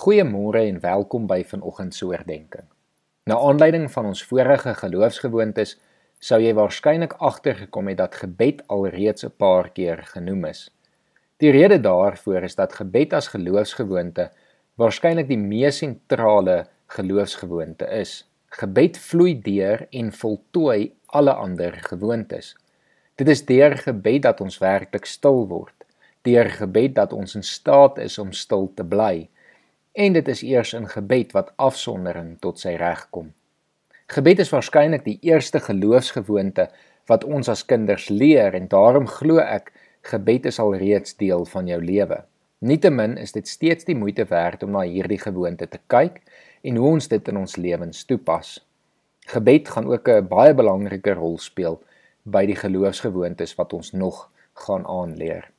Goeiemôre en welkom by vanoggend se oordeenking. Na aanleiding van ons vorige geloofsgewoontes sou jy waarskynlik agtergekom het dat gebed alreeds 'n paar keer genoem is. Die rede daarvoor is dat gebed as geloofsgewoonte waarskynlik die mees sentrale geloofsgewoonte is. Gebed vloei deur en voltooi alle ander gewoontes. Dit is deur gebed dat ons werklik stil word. Deur gebed dat ons in staat is om stil te bly en dit is eers in gebed wat afsondering tot sy reg kom. Gebed is waarskynlik die eerste geloofsgewoonte wat ons as kinders leer en daarom glo ek gebed is alreeds deel van jou lewe. Nietemin is dit steeds die moeite werd om na hierdie gewoonte te kyk en hoe ons dit in ons lewens toepas. Gebed gaan ook 'n baie belangrike rol speel by die geloofsgewoontes wat ons nog gaan aanleer.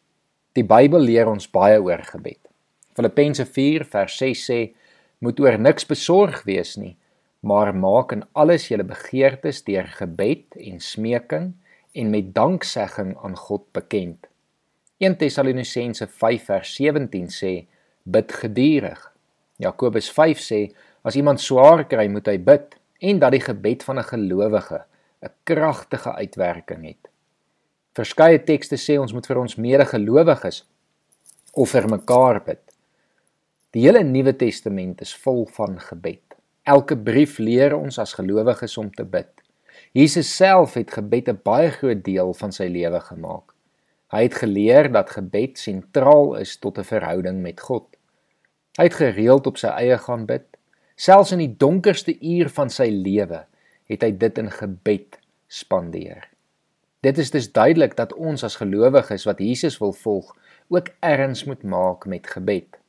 Die Bybel leer ons baie oor gebed. Filippense 4 vers 6 sê: Moet oor niks besorg wees nie, maar maak in alles julle begeertes deur gebed en smeking en met danksegging aan God bekend. 1 Tessalonisense 5 vers 17 sê: Bid geduldig. Jakobus 5 sê: As iemand swaar kry, moet hy bid en dat die gebed van 'n gelowige 'n kragtige uitwerking het. Verskeie tekste sê ons moet vir ons medegelowiges of vir mekaar bid. Die hele Nuwe Testament is vol van gebed. Elke brief leer ons as gelowiges om te bid. Jesus self het gebed 'n baie groot deel van sy lewe gemaak. Hy het geleer dat gebed sentraal is tot 'n verhouding met God. Hy het gereeld op sy eie gaan bid. Selfs in die donkerste uur van sy lewe het hy dit in gebed spandeer. Dit is dus duidelik dat ons as gelowiges wat Jesus wil volg, ook erns moet maak met gebed.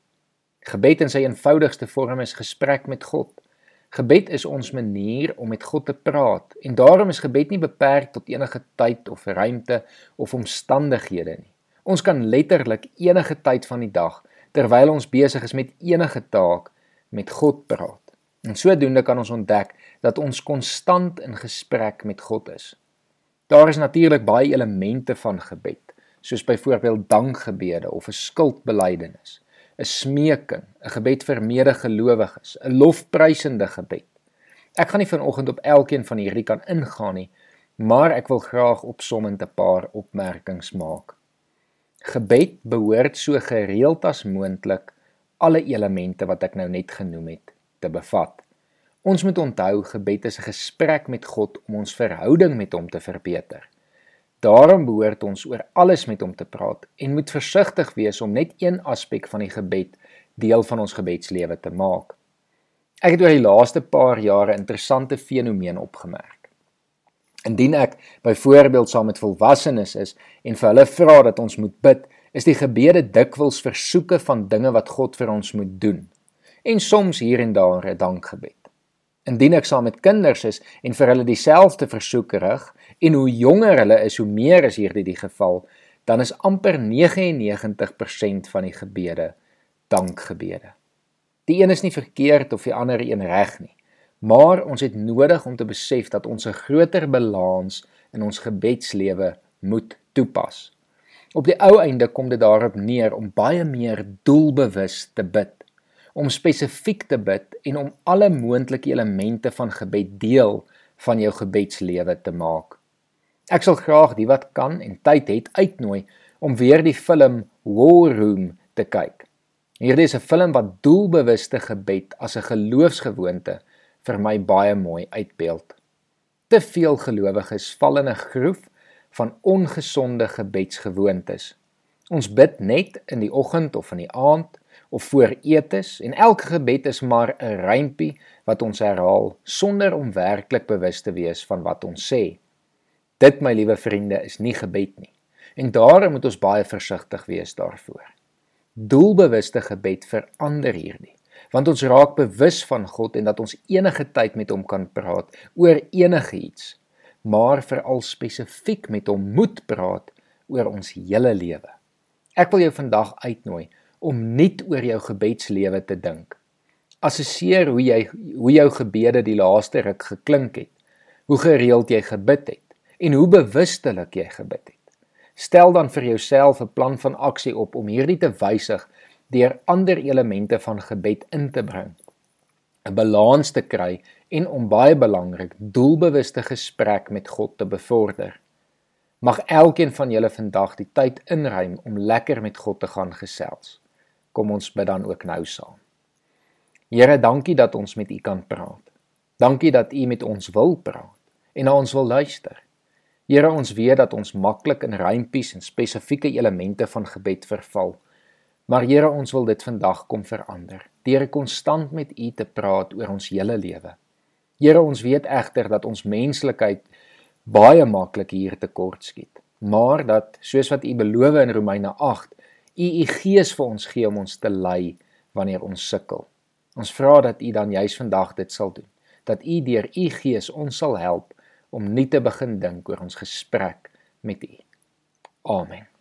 Gebed in sy eenvoudigste vorm is gesprek met God. Gebed is ons manier om met God te praat en daarom is gebed nie beperk tot enige tyd of ruimte of omstandighede nie. Ons kan letterlik enige tyd van die dag terwyl ons besig is met enige taak met God praat. En sodoende kan ons ontdek dat ons konstant in gesprek met God is. Daar is natuurlik baie elemente van gebed, soos byvoorbeeld dankgebede of 'n skuldbelydenis. 'n smeking, 'n gebed vir medegelowiges, 'n lofprysende gebed. Ek gaan nie vanoggend op elkeen van hierdie kan ingaan nie, maar ek wil graag opsommend 'n paar opmerkings maak. Gebed behoort so gereeld as moontlik alle elemente wat ek nou net genoem het te bevat. Ons moet onthou gebed is 'n gesprek met God om ons verhouding met hom te verbeter. Daarom behoort ons oor alles met hom te praat en moet versigtig wees om net een aspek van die gebed deel van ons gebedslewe te maak. Ek het oor die laaste paar jare interessante fenomeen opgemerk. Indien ek byvoorbeeld saam met volwassenes is en vir hulle vra dat ons moet bid, is die gebede dikwels versoeke van dinge wat God vir ons moet doen en soms hier en daar 'n dankgebed. Indien ek saam met kinders is en vir hulle dieselfde versoek rig en hoe jonger hulle is, hoe meer is hierdie die geval, dan is amper 99% van die gebede dankgebede. Die een is nie verkeerd of die ander een reg nie, maar ons het nodig om te besef dat ons 'n groter balans in ons gebedslewe moet toepas. Op die ou einde kom dit daarop neer om baie meer doelbewus te bid om spesifiek te bid en om alle moontlike elemente van gebed deel van jou gebedslewe te maak. Ek sal graag die wat kan en tyd het uitnooi om weer die film War Room te kyk. Hierdie is 'n film wat doelbewuste gebed as 'n geloofsgewoonte vir my baie mooi uitbeeld. Te veel gelowiges val in 'n groef van ongesonde gebedsgewoontes. Ons bid net in die oggend of in die aand of voor etes en elke gebed is maar 'n rympie wat ons herhaal sonder om werklik bewus te wees van wat ons sê. Dit my liewe vriende is nie gebed nie. En daarom moet ons baie versigtig wees daarvoor. Doelbewuste gebed verander hierdie, want ons raak bewus van God en dat ons enige tyd met hom kan praat oor enigiets, maar veral spesifiek met hom moet praat oor ons hele lewe. Ek wil jou vandag uitnooi om nuut oor jou gebedslewe te dink. Assesseer hoe jy hoe jou gebede die laaste ruk geklink het. Hoe gereeld jy gebid het en hoe bewustelik jy gebid het. Stel dan vir jouself 'n plan van aksie op om hierdie te wysig deur ander elemente van gebed in te bring. 'n Balans te kry en om baie belangrik doelbewuste gesprek met God te bevorder. Mag elkeen van julle vandag die tyd inruim om lekker met God te gaan gesels. Kom ons bid dan ook nou saam. Here, dankie dat ons met U kan praat. Dankie dat U met ons wil praat en na ons wil luister. Here, ons weet dat ons maklik in rympies en spesifieke elemente van gebed verval. Maar Here, ons wil dit vandag kom verander. Deur konstant met U te praat oor ons hele lewe. Here, ons weet egter dat ons menslikheid baie maklik hier tekort skiet. Maar dat soos wat U beloof in Romeine 8, U U Gees vir ons gee om ons te lei wanneer ons sukkel. Ons vra dat U dan juis vandag dit sal doen. Dat U deur U Gees ons sal help om nie te begin dink oor ons gesprek met U. Amen.